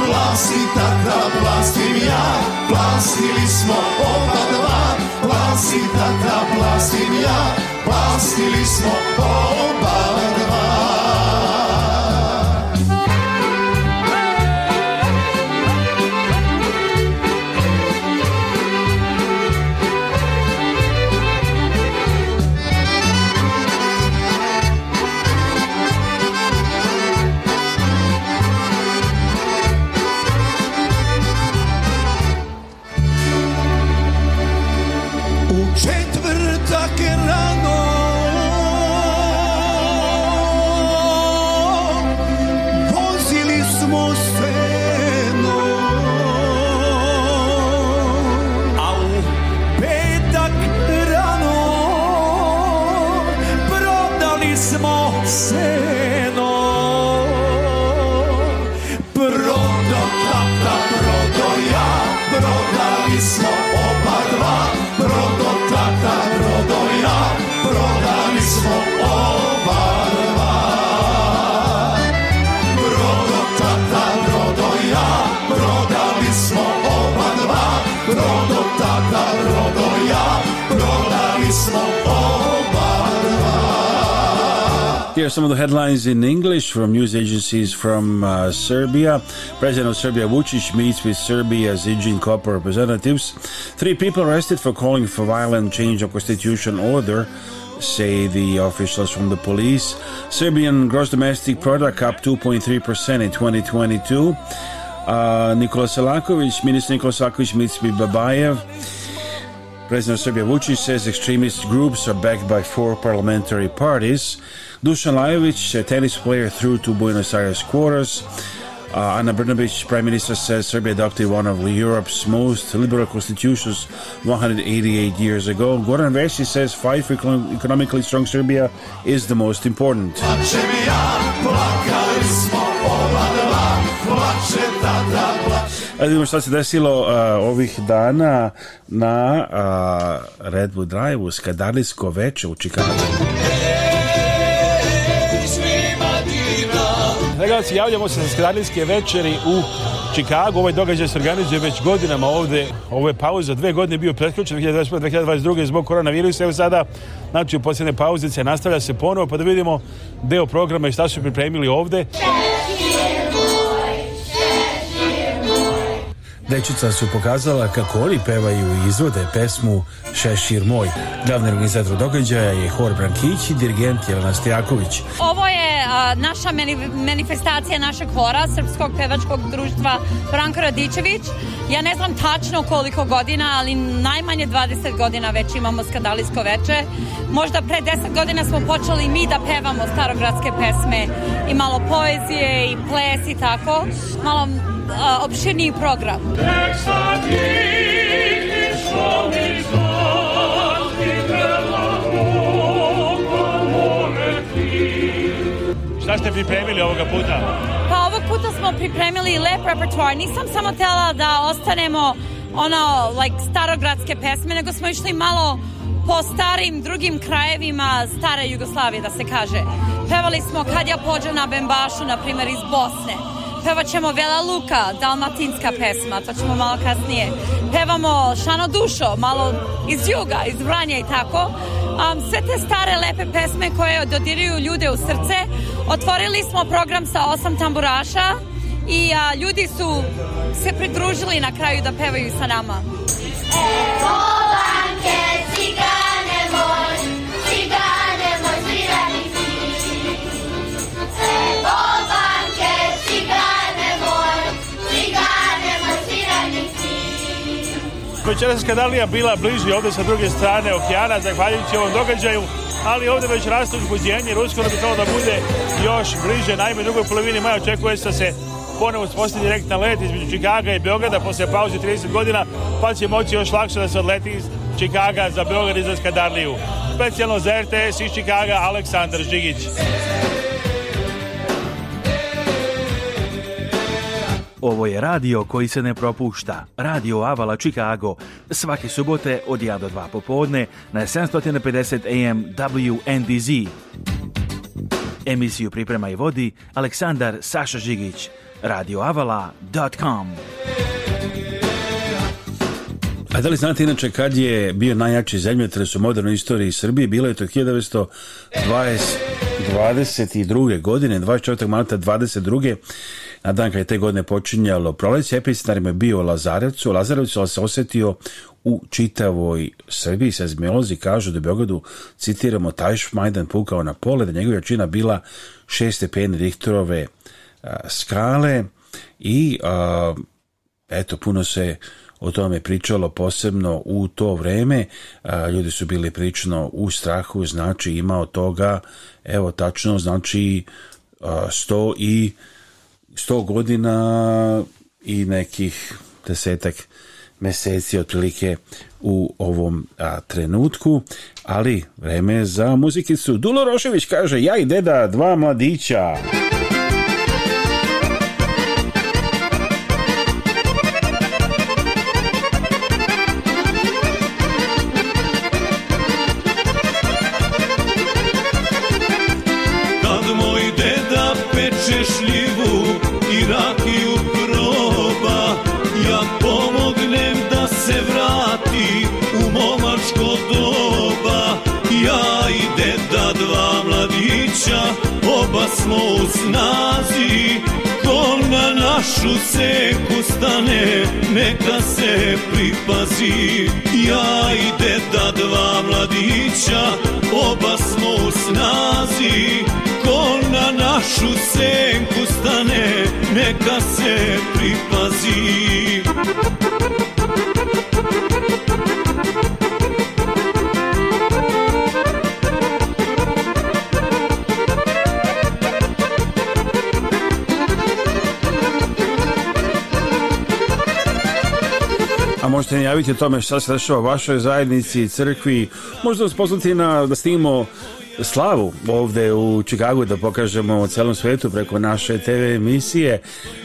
Vlasti tata, vlastim ja, vlastili smo oba dva. Vlasti tata, vlastim ja, vlastili smo oba dva. Change are some of the headlines in English from news agencies from uh, Serbia. President of Serbia Vucic meets with Serbia's Indian Corps representatives. Three people arrested for calling for violent change of constitution order say the officials from the police. Serbian gross domestic product up 2.3% in 2022. Uh, Nikola Selakovic, Minister Nikola Selakovic meets with Babayev. President Serbia Vucic says extremist groups are backed by four parliamentary parties. Dusan Lajovic, a tennis player, through to Buenos Aires quarters. Uh, Ana Brnabic, Prime Minister, says Serbia adopted one of Europe's most liberal constitutions 188 years ago. Goran Vesic says five economically strong Serbia is the most important. Ajde vidimo šta se desilo a, ovih dana na a, Redwood Drive-u, Skadarlijsko veče u Čikagu. Gledalci, javljamo se za Skadarlijske večeri u Čikagu. Ovaj događaj se organizuje već godinama ovde. Ovo je pauza, dve godine bio pretključen 2022. zbog koronavirusa. Evo sada, znači u posljedne pauzice nastavlja se ponovo pa da vidimo deo programa i šta su pripremili ovde. Dečica su pokazala kako oni pevaju i izvode pesmu Šešir moj. Glavni organizator događaja je Hor Brankić i dirigent Jelena Stojaković. Ovo je a, naša meni, manifestacija našeg hora, Srpskog pevačkog društva Branko Radičević. Ja ne znam tačno koliko godina, ali najmanje 20 godina već imamo Skadalijsko veče. Možda pre 10 godina smo počeli mi da pevamo starogradske pesme i malo poezije i ples i tako. Malo opširniji program. Nek sad Šta ste pripremili ovoga puta? Pa ovog puta smo pripremili lep repertoar. Nisam samo tela da ostanemo ono, like, starogradske pesme, nego smo išli malo po starim drugim krajevima stare Jugoslavije, da se kaže. Pevali smo Kad ja pođem na Bembašu, na primer, iz Bosne ćemo Vela Luka, dalmatinska pesma, to ćemo malo kasnije. Pevamo Šano Dušo, malo iz juga, iz Vranja i tako. Um, sve te stare lepe pesme koje dodiruju ljude u srce. Otvorili smo program sa osam tamburaša i a, ljudi su se pridružili na kraju da pevaju sa nama. E, Večerasska dalija bila bliži ovdje sa druge strane okeana, zahvaljujući ovom događaju, ali ovde već rastu uzbuđenje, Rusko bi trebalo da bude još bliže, naime drugoj polovini maja očekuje se da se ponovo uspostavi direktna let između Čikaga i Beograda posle pauze 30 godina, pa će moći još lakše da se odleti iz Čikaga za Beograd i za Skadarliju. Specijalno za RTS iz Čikaga, Aleksandar Žigić. Ovo je radio koji se ne propušta. Radio Avala Chicago. Svake subote od 1 do 2 popodne na 750 AM WNDZ. Emisiju priprema i vodi Aleksandar Saša Žigić. radioavala.com a da li znate inače kad je bio najjači zemljotres u modernoj istoriji Srbije? Bilo je to 1922. godine, 24. marta 22. Na dan kada je te godine počinjalo proleće, epicentarima je bio Lazarevcu. U Lazarevcu se osetio u čitavoj Srbiji. Sezmiolozi kažu da u Beogradu, citiramo, taj Šmajdan pukao na pole, da njegova jačina bila 6 stepeni Richterove skale i a, eto, puno se o tome pričalo posebno u to vreme. A, ljudi su bili prično u strahu, znači imao toga, evo tačno, znači a, 100 i 100 godina i nekih desetak meseci otprilike u ovom a, trenutku, ali vreme je za muzikicu. Dulo Rošević kaže, ja i deda, dva mladića. smo u snazi Ko na našu seku stane Neka se pripazi Ja i deda dva mladića Oba smo u snazi Ko na našu senku stane Neka se pripazi Thank you. možete najaviti o tome šta se dešava vašoj zajednici, crkvi, možda vas poslati na, da snimimo slavu ovde u Čikagu da pokažemo u celom svetu preko naše TV emisije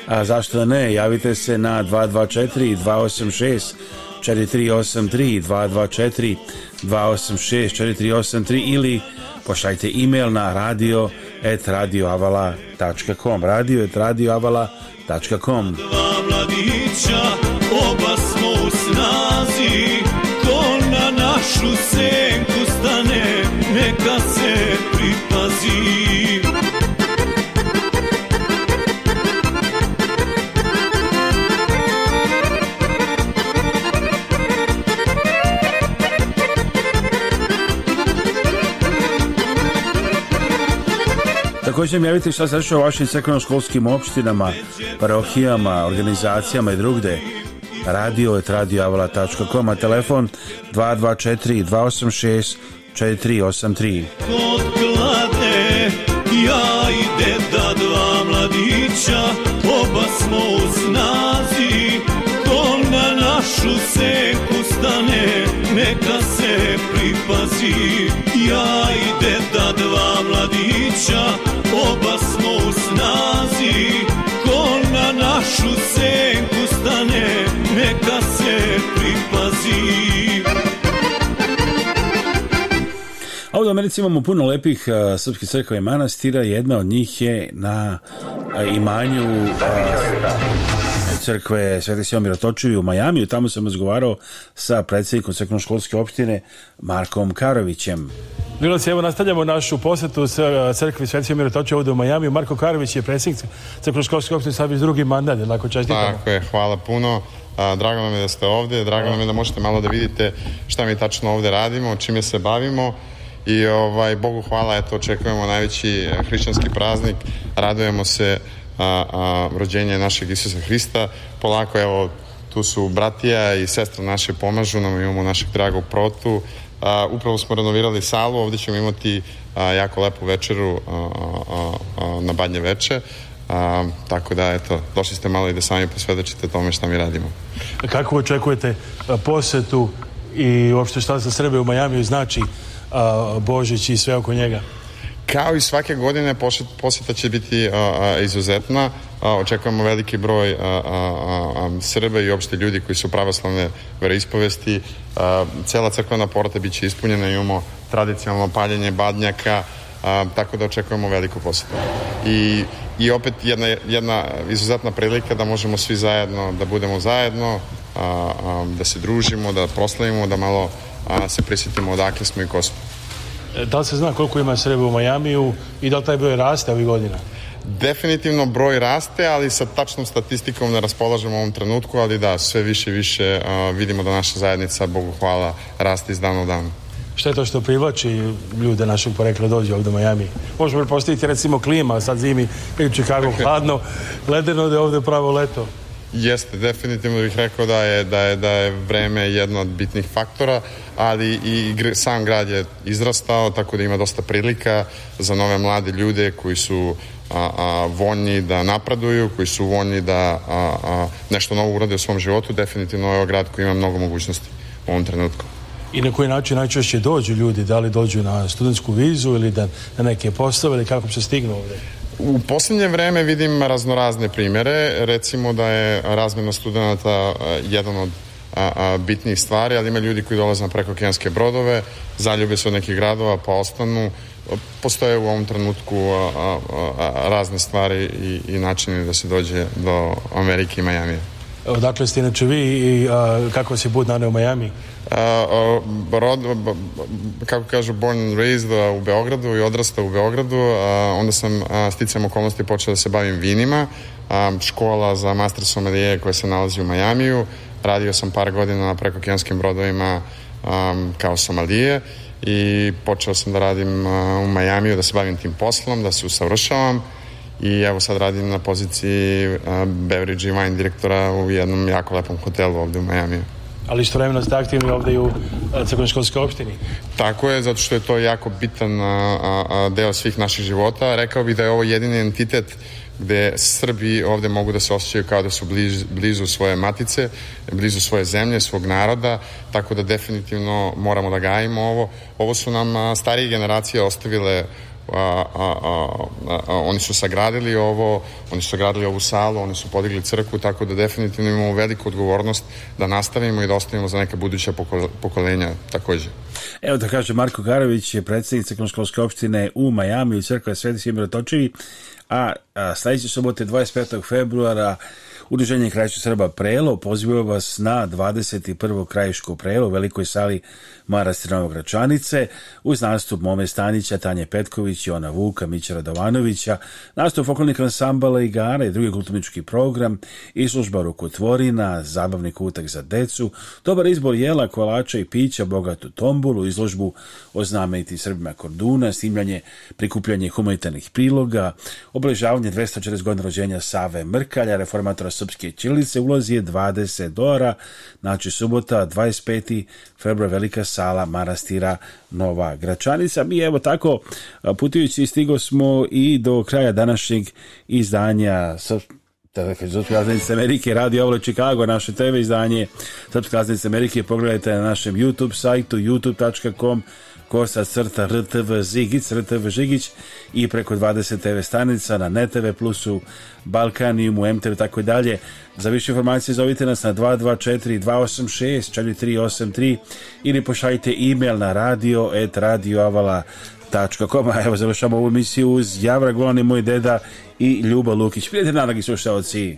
a zašto ne, javite se na 224 286 4383 224 286 4383 ili pošaljite email na radio.radioavala.com radio.radioavala.com radioavala.com baš senku stane, neka se pripazi. Također mi javite šta se dešava u vašim sekundoškolskim opštinama, parohijama, organizacijama i drugde radio et radioavala.com, a telefon 224 286 483. Kod glade ja i deda dva mladića, oba smo u snazi, to na našu seku stane, neka se pripazi. Šarici imamo puno lepih a, srpskih crkva i manastira, jedna od njih je na a, imanju a, crkve Sveti Sjomira Točevi u Majamiju, tamo sam razgovarao sa predsednikom crkvenoškolske opštine Markom Karovićem. Miloci, evo nastavljamo našu posetu sa crkvi Sveti Sjomira Točevi ovdje u Majamiju. Marko Karović je predsednik crkvenoškolske opštine, sad već drugi mandat, lako čestitamo. Tako je, hvala puno. A, drago nam je da ste ovdje, drago nam je da možete malo da vidite šta mi tačno ovde radimo, čime se bavimo i ovaj, Bogu hvala, eto, očekujemo najveći eh, hrišćanski praznik, radujemo se a, a, rođenje našeg Isusa Hrista, polako, evo, tu su bratija i sestra naše pomažu nam, imamo našeg dragog protu, a, upravo smo renovirali salu, ovde ćemo imati a, jako lepu večeru a, a, na badnje veče, a, tako da, eto, došli ste malo i da sami posvedočite tome šta mi radimo. Kako očekujete posetu i uopšte šta za Srbe u Majamiju znači a, Božić i sve oko njega? Kao i svake godine posjeta će biti izuzetna. Očekujemo veliki broj Srba i opšte ljudi koji su pravoslavne veroispovesti. Cela crkvena porta biće ispunjena, imamo tradicionalno paljenje badnjaka, tako da očekujemo veliku posjetu. I, i opet jedna, jedna izuzetna prilika da možemo svi zajedno, da budemo zajedno, da se družimo, da proslavimo, da malo se prisjetimo odakle smo i ko smo. Da li se zna koliko ima srebra u Majamiju i da li taj broj raste ovih godina? Definitivno broj raste, ali sa tačnom statistikom ne raspolažemo u ovom trenutku, ali da, sve više i više vidimo da naša zajednica, Bogu hvala, raste iz dana u dan. Šta je to što privlači ljude našeg porekla dođe ovdje u Miami? Možemo li postaviti recimo klima, sad zimi, ili Chicago hladno, ledeno da je ovde pravo leto. Jeste, definitivno bih rekao da je, da je, da je vreme jedno od bitnih faktora, ali i sam grad je izrastao, tako da ima dosta prilika za nove mlade ljude koji su a, a, voljni da napreduju, koji su voljni da a, a, nešto novo urade u svom životu, definitivno je ovo grad koji ima mnogo mogućnosti u ovom trenutku. I na koji način najčešće dođu ljudi, da li dođu na studentsku vizu ili da, na neke postave ili kako se stignu ovde? U poslednje vreme vidim raznorazne primere, recimo da je razmjena studenta e, jedan od bitnih stvari, ali ima ljudi koji dolaze na preko kenske brodove, zaljube se od nekih gradova pa ostanu. Postoje u ovom trenutku razne stvari i, i načini da se dođe do Amerike i Majamija. Odakle ste inače vi i a, kako vas je put naneo u Miami? A, a, rod, kako kažu, born and raised u Beogradu i odrastao u Beogradu. A, onda sam sticam okolnosti počeo da se bavim vinima. A, škola za master sommelier koja se nalazi u Majamiju. Radio sam par godina na prekokijonskim brodovima kao somalije i počeo sam da radim u Majamiju, da se bavim tim poslom, da se usavršavam i evo sad radim na poziciji beverage i wine direktora u jednom jako lepom hotelu ovde u Majamiju ali istovremeno ste aktivni ovde i u crkvenoškolskoj opštini. Tako je, zato što je to jako bitan a, a, deo svih naših života. Rekao bih da je ovo jedini entitet gde Srbi ovde mogu da se osjećaju kao da su bliz, blizu svoje matice, blizu svoje zemlje, svog naroda, tako da definitivno moramo da gajimo ovo. Ovo su nam starije generacije ostavile a, a, a, oni su sagradili ovo, oni su sagradili ovu salu, oni su podigli crkvu, tako da definitivno imamo veliku odgovornost da nastavimo i da ostavimo za neka buduća pokolenja takođe. Evo da kaže Marko Karović je predsednik Crknoškolske opštine u Majamiju, crkva Sveti Simira Točevi, a, a sledeće subote 25. februara Udruženje Krajišća Srba Prelo poziva vas na 21. krajiško Prelo u velikoj sali Maras Novograd uz nastup Mome Stanića, Tanje Petković, Jona Vuka, Mića Radovanovića, nastup okolnih ansambala igara i drugi kulturnički program, izložba rukotvorina, zabavni kutak za decu, dobar izbor jela, kolača i pića, bogatu tombulu, izložbu o znameniti Srbima Korduna, snimljanje, prikupljanje humanitarnih priloga, obeležavanje 240 godina rođenja Save Mrkalja, reformatora Srpske Čilice, ulozi je 20 dolara, znači subota 25. februar Velika sala Marastira Nova Gračanica. Mi evo tako putujući stigo smo i do kraja današnjeg izdanja Srpske kaznice Amerike, Radio Ovlo Chicago, naše TV izdanje Srpske kaznice Amerike, pogledajte na našem YouTube sajtu youtube.com kosa crta RTV Žigić, RTV Žigić i preko 20 TV stanica na NETV Plusu, Balkaniumu, MTV i tako dalje. Za više informacije zovite nas na 224 286 4383 ili pošaljite e-mail na radio.radioavala.com evo završamo ovu emisiju uz Javra Golan i moj deda i Ljuba Lukić. Prijatelj nadagi slušalci.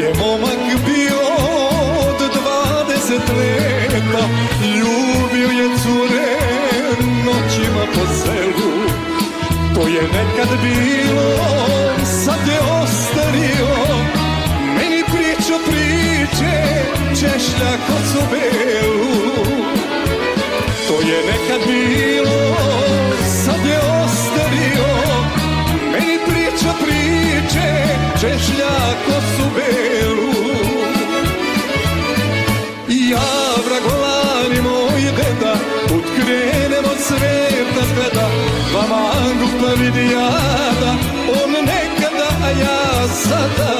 Dear moment. da